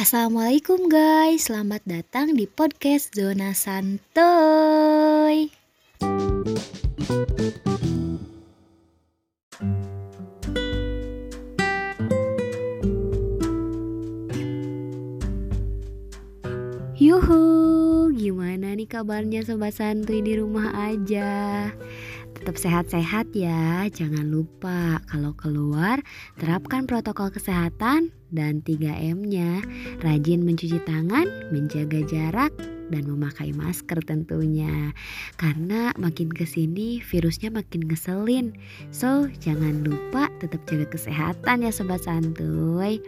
Assalamualaikum guys, selamat datang di podcast Zona Santuy. Yuhu, gimana nih kabarnya sobat santuy di rumah aja? Tetap sehat-sehat ya, jangan lupa kalau keluar terapkan protokol kesehatan dan 3M-nya. Rajin mencuci tangan, menjaga jarak, dan memakai masker tentunya. Karena makin ke sini virusnya makin ngeselin. So, jangan lupa tetap jaga kesehatan ya sobat santuy.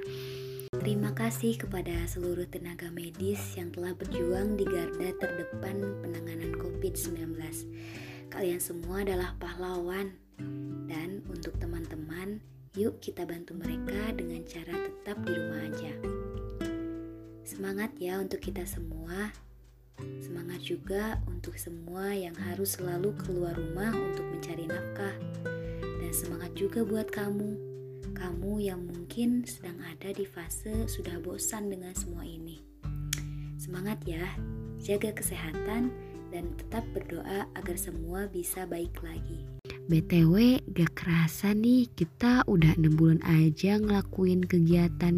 Terima kasih kepada seluruh tenaga medis yang telah berjuang di garda terdepan penanganan COVID-19. Kalian semua adalah pahlawan. Dan untuk teman-teman, yuk kita bantu mereka dengan cara tetap di rumah aja. Semangat ya untuk kita semua. Semangat juga untuk semua yang harus selalu keluar rumah untuk mencari nafkah. Dan semangat juga buat kamu kamu yang mungkin sedang ada di fase sudah bosan dengan semua ini. Semangat ya, jaga kesehatan dan tetap berdoa agar semua bisa baik lagi. BTW gak kerasa nih kita udah 6 bulan aja ngelakuin kegiatan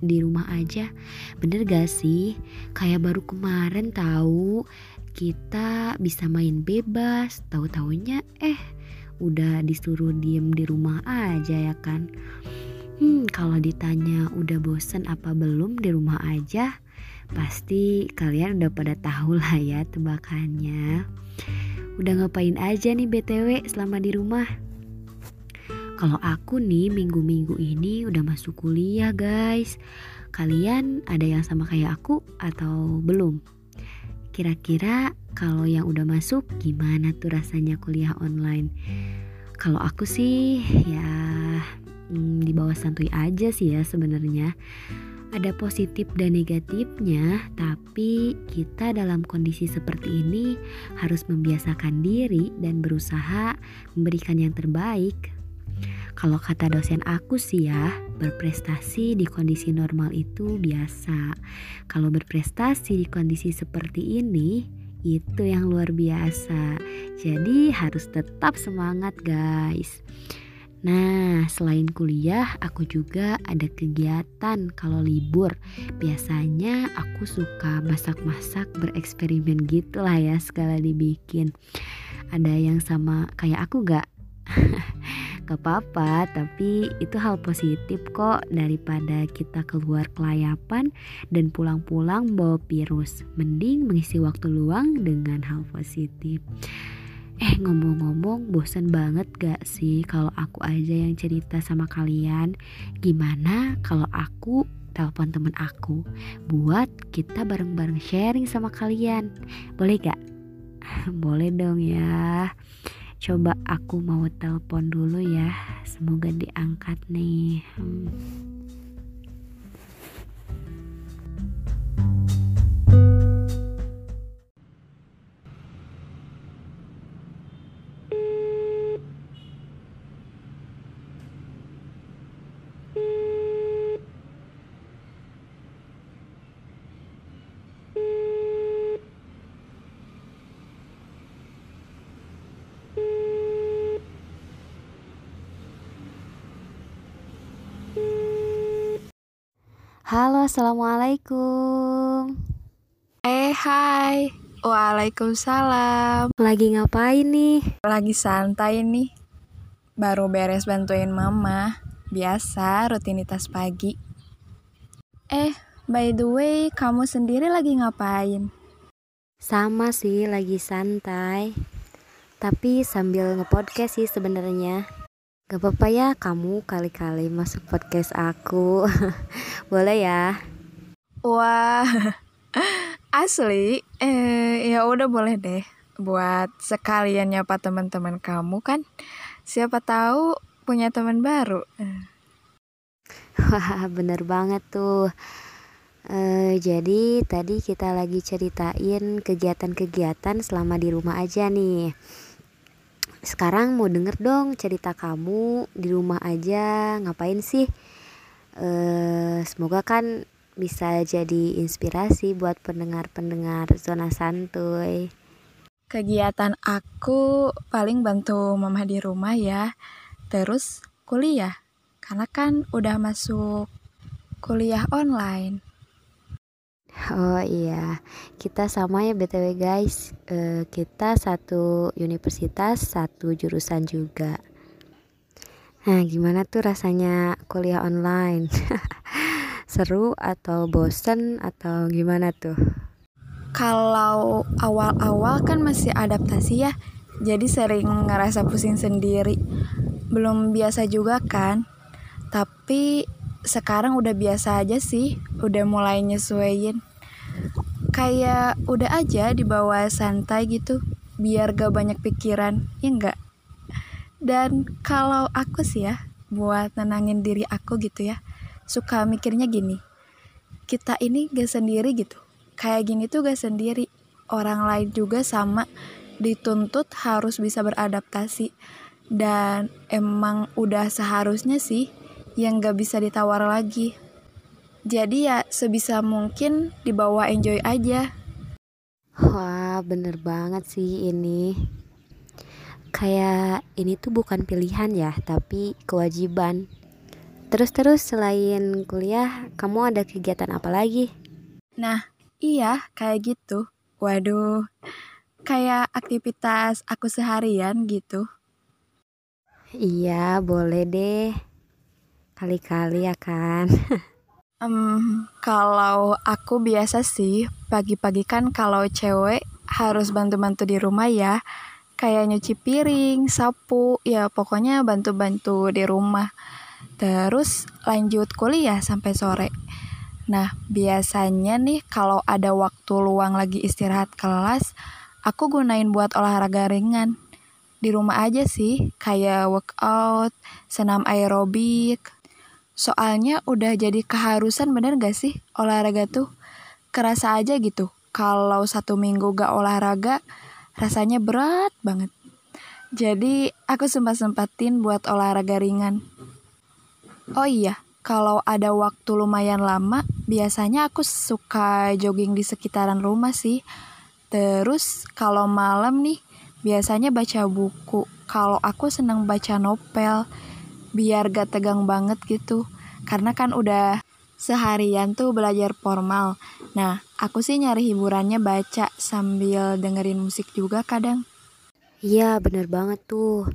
di rumah aja Bener gak sih? Kayak baru kemarin tahu kita bisa main bebas Tahu taunya eh udah disuruh diem di rumah aja ya kan hmm kalau ditanya udah bosen apa belum di rumah aja pasti kalian udah pada tahu lah ya tebakannya udah ngapain aja nih btw selama di rumah kalau aku nih minggu-minggu ini udah masuk kuliah guys Kalian ada yang sama kayak aku atau belum? Kira-kira kalau yang udah masuk gimana tuh rasanya kuliah online? Kalau aku sih ya hmm, di bawah santuy aja sih ya sebenarnya. Ada positif dan negatifnya, tapi kita dalam kondisi seperti ini harus membiasakan diri dan berusaha memberikan yang terbaik kalau kata dosen aku sih ya, berprestasi di kondisi normal itu biasa. Kalau berprestasi di kondisi seperti ini, itu yang luar biasa. Jadi harus tetap semangat guys. Nah, selain kuliah, aku juga ada kegiatan kalau libur. Biasanya aku suka masak-masak, bereksperimen gitu lah ya, segala dibikin. Ada yang sama kayak aku gak? Gak apa-apa, tapi itu hal positif kok daripada kita keluar kelayapan dan pulang-pulang bawa virus. Mending mengisi waktu luang dengan hal positif. Eh ngomong-ngomong bosan banget gak sih kalau aku aja yang cerita sama kalian Gimana kalau aku telepon temen aku Buat kita bareng-bareng sharing sama kalian Boleh gak? Boleh dong ya Coba aku mau telepon dulu ya. Semoga diangkat nih. Hmm. Halo, assalamualaikum. Eh, hai. Waalaikumsalam. Lagi ngapain nih? Lagi santai nih. Baru beres bantuin mama. Biasa rutinitas pagi. Eh, by the way, kamu sendiri lagi ngapain? Sama sih, lagi santai. Tapi sambil ngepodcast sih sebenarnya. Gak apa-apa ya kamu kali-kali masuk podcast aku. Boleh ya? Wah. Asli? Eh ya udah boleh deh. Buat sekalian nyapa teman-teman kamu kan. Siapa tahu punya teman baru. Wah, bener banget tuh. Uh, jadi tadi kita lagi ceritain kegiatan-kegiatan selama di rumah aja nih. Sekarang mau denger dong cerita kamu di rumah aja ngapain sih? Eh, semoga kan bisa jadi inspirasi buat pendengar-pendengar zona santuy. Kegiatan aku paling bantu mama di rumah ya. Terus kuliah. Karena kan udah masuk kuliah online. Oh iya, kita sama ya BTW guys. Uh, kita satu universitas, satu jurusan juga. Nah, gimana tuh rasanya kuliah online? Seru atau bosen atau gimana tuh? Kalau awal-awal kan masih adaptasi ya. Jadi sering ngerasa pusing sendiri. Belum biasa juga kan? Tapi sekarang udah biasa aja sih, udah mulai nyesuaiin. Kayak udah aja dibawa santai gitu biar gak banyak pikiran ya enggak? Dan kalau aku sih ya buat nenangin diri aku gitu ya suka mikirnya gini kita ini gak sendiri gitu kayak gini tuh gak sendiri. Orang lain juga sama dituntut harus bisa beradaptasi. Dan emang udah seharusnya sih yang gak bisa ditawar lagi jadi ya sebisa mungkin dibawa enjoy aja. Wah, bener banget sih ini. Kayak ini tuh bukan pilihan ya, tapi kewajiban. Terus-terus selain kuliah, kamu ada kegiatan apa lagi? Nah, iya kayak gitu. Waduh, kayak aktivitas aku seharian gitu. Iya, boleh deh. Kali-kali ya kan. Um, kalau aku biasa sih pagi-pagi kan kalau cewek harus bantu-bantu di rumah ya. Kayak nyuci piring, sapu, ya pokoknya bantu-bantu di rumah. Terus lanjut kuliah sampai sore. Nah, biasanya nih kalau ada waktu luang lagi istirahat kelas, aku gunain buat olahraga ringan. Di rumah aja sih, kayak workout, senam aerobik, Soalnya udah jadi keharusan bener gak sih olahraga tuh? Kerasa aja gitu. Kalau satu minggu gak olahraga, rasanya berat banget. Jadi aku sempat-sempatin buat olahraga ringan. Oh iya, kalau ada waktu lumayan lama, biasanya aku suka jogging di sekitaran rumah sih. Terus kalau malam nih, biasanya baca buku. Kalau aku seneng baca novel biar gak tegang banget gitu. Karena kan udah seharian tuh belajar formal. Nah, aku sih nyari hiburannya baca sambil dengerin musik juga kadang. Iya, bener banget tuh.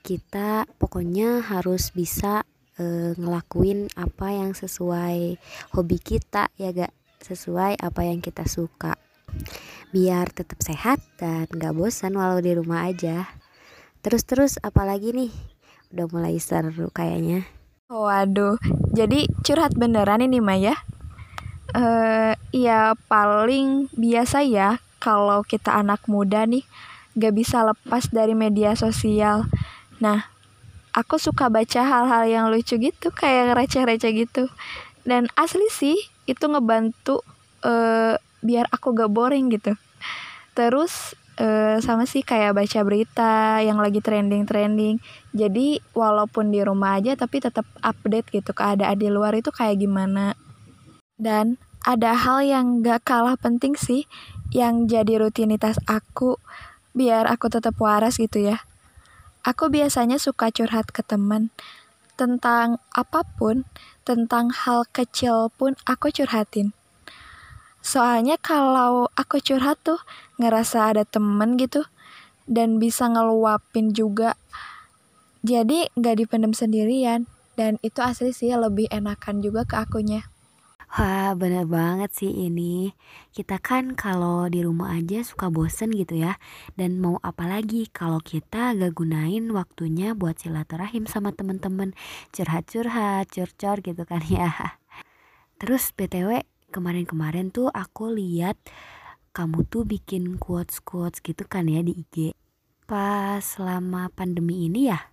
Kita pokoknya harus bisa e, ngelakuin apa yang sesuai hobi kita ya gak sesuai apa yang kita suka. Biar tetap sehat dan gak bosan walau di rumah aja. Terus-terus apalagi nih? Udah mulai seru kayaknya. Waduh, jadi curhat beneran ini Maya? Eh, uh, ya paling biasa ya kalau kita anak muda nih gak bisa lepas dari media sosial. Nah, aku suka baca hal-hal yang lucu gitu, kayak receh-receh gitu. Dan asli sih itu ngebantu uh, biar aku gak boring gitu. Terus uh, sama sih kayak baca berita yang lagi trending-trending. Jadi walaupun di rumah aja tapi tetap update gitu keadaan di luar itu kayak gimana. Dan ada hal yang gak kalah penting sih yang jadi rutinitas aku biar aku tetap waras gitu ya. Aku biasanya suka curhat ke teman tentang apa pun, tentang hal kecil pun aku curhatin. Soalnya kalau aku curhat tuh ngerasa ada temen gitu dan bisa ngeluapin juga. Jadi gak dipendam sendirian dan itu asli sih lebih enakan juga ke akunya. Wah bener banget sih ini Kita kan kalau di rumah aja suka bosen gitu ya Dan mau apa lagi kalau kita gak gunain waktunya buat silaturahim sama temen-temen Curhat-curhat, curcor gitu kan ya Terus BTW kemarin-kemarin tuh aku lihat kamu tuh bikin quotes-quotes gitu kan ya di IG. Pas selama pandemi ini ya?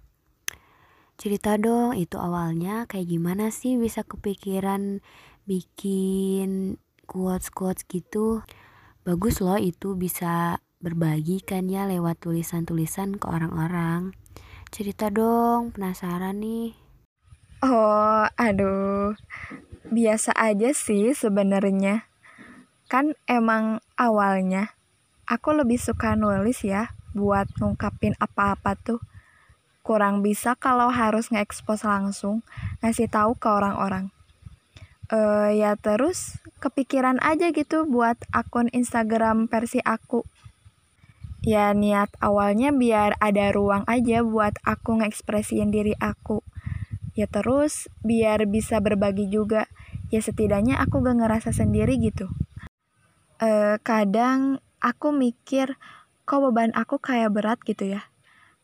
Cerita dong itu awalnya kayak gimana sih bisa kepikiran bikin quotes-quotes gitu. Bagus loh itu bisa berbagi kan ya lewat tulisan-tulisan ke orang-orang. Cerita dong, penasaran nih. Oh, aduh. Biasa aja sih sebenarnya. Kan emang awalnya aku lebih suka nulis ya buat ngungkapin apa-apa tuh. Kurang bisa kalau harus nge-expose langsung, ngasih tahu ke orang-orang. Uh, ya terus kepikiran aja gitu buat akun Instagram versi aku ya niat awalnya biar ada ruang aja buat aku ngekspresiin diri aku ya terus biar bisa berbagi juga. Ya setidaknya aku gak ngerasa sendiri gitu. E, kadang aku mikir kok beban aku kayak berat gitu ya?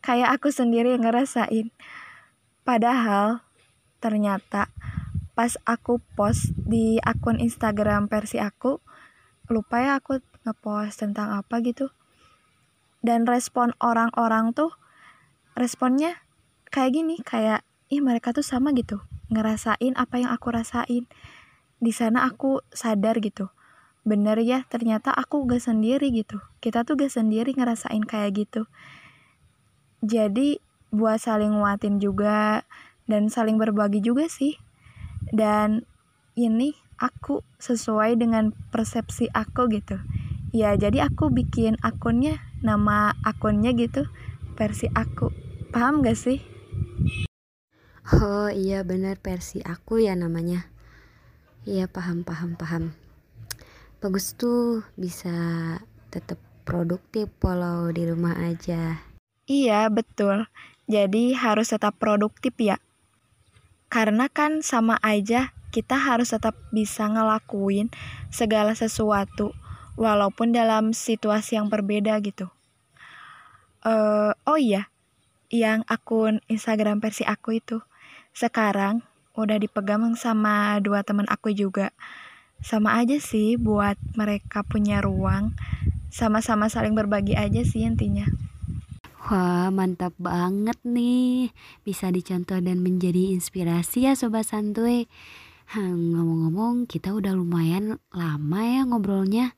Kayak aku sendiri yang ngerasain. Padahal ternyata pas aku post di akun Instagram versi aku lupa ya aku ngepost tentang apa gitu. Dan respon orang-orang tuh responnya kayak gini kayak ih mereka tuh sama gitu ngerasain apa yang aku rasain. Di sana aku sadar gitu bener ya ternyata aku gak sendiri gitu. Kita tuh gak sendiri ngerasain kayak gitu. Jadi buat saling nguatin juga dan saling berbagi juga sih. Dan ini aku sesuai dengan persepsi aku gitu. Ya jadi aku bikin akunnya nama akunnya gitu versi aku. Paham gak sih oh iya bener versi aku ya namanya. Iya paham paham paham. Bagus tuh bisa tetap produktif walau di rumah aja. Iya betul. Jadi harus tetap produktif ya. Karena kan sama aja kita harus tetap bisa ngelakuin segala sesuatu walaupun dalam situasi yang berbeda gitu. Uh, oh iya, yang akun Instagram versi aku itu sekarang udah dipegang sama dua teman aku juga. Sama aja sih buat mereka punya ruang, sama-sama saling berbagi aja sih intinya. Wah mantap banget nih. Bisa dicontoh dan menjadi inspirasi ya Sobat Santuy. Ngomong-ngomong kita udah lumayan lama ya ngobrolnya.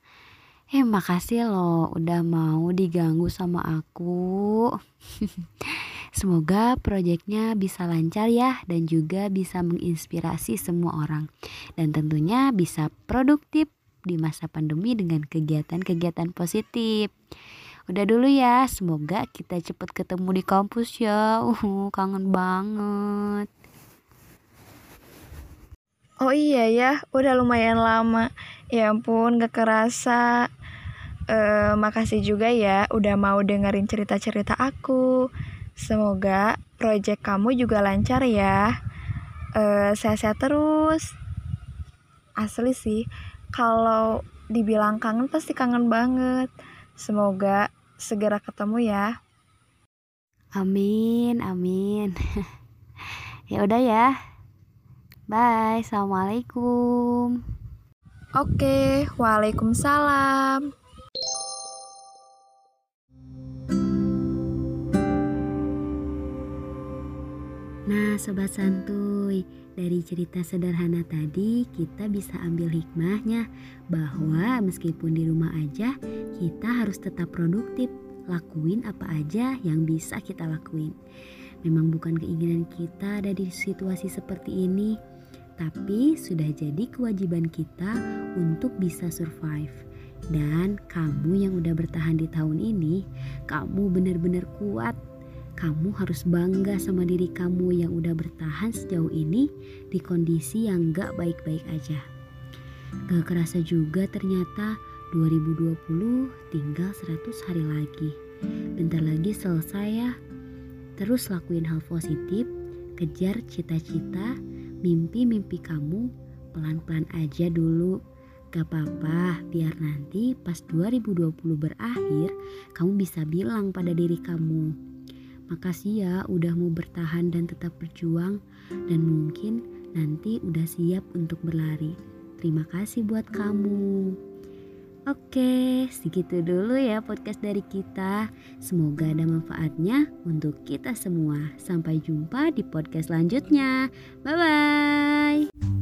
Eh makasih loh udah mau diganggu sama aku Semoga proyeknya bisa lancar ya dan juga bisa menginspirasi semua orang. Dan tentunya bisa produktif di masa pandemi dengan kegiatan-kegiatan positif. Udah dulu ya, semoga kita cepet ketemu di kampus ya. Uh, Kangen banget. Oh iya ya, udah lumayan lama. Ya ampun, gak kerasa. Uh, makasih juga ya udah mau dengerin cerita-cerita aku. Semoga project kamu juga lancar ya. Uh, sehat-sehat terus. Asli sih, kalau dibilang kangen pasti kangen banget. Semoga segera ketemu ya. Amin, amin. ya udah ya. Bye, assalamualaikum. Oke, waalaikumsalam. Sobat santuy, dari cerita sederhana tadi kita bisa ambil hikmahnya bahwa meskipun di rumah aja, kita harus tetap produktif, lakuin apa aja yang bisa kita lakuin. Memang bukan keinginan kita ada di situasi seperti ini, tapi sudah jadi kewajiban kita untuk bisa survive. Dan kamu yang udah bertahan di tahun ini, kamu benar-benar kuat kamu harus bangga sama diri kamu yang udah bertahan sejauh ini di kondisi yang gak baik-baik aja. Gak kerasa juga ternyata 2020 tinggal 100 hari lagi. Bentar lagi selesai ya. Terus lakuin hal positif, kejar cita-cita, mimpi-mimpi kamu pelan-pelan aja dulu. Gak apa-apa, biar nanti pas 2020 berakhir, kamu bisa bilang pada diri kamu, Makasih ya udah mau bertahan dan tetap berjuang dan mungkin nanti udah siap untuk berlari. Terima kasih buat kamu. Oke, segitu dulu ya podcast dari kita. Semoga ada manfaatnya untuk kita semua. Sampai jumpa di podcast selanjutnya. Bye bye.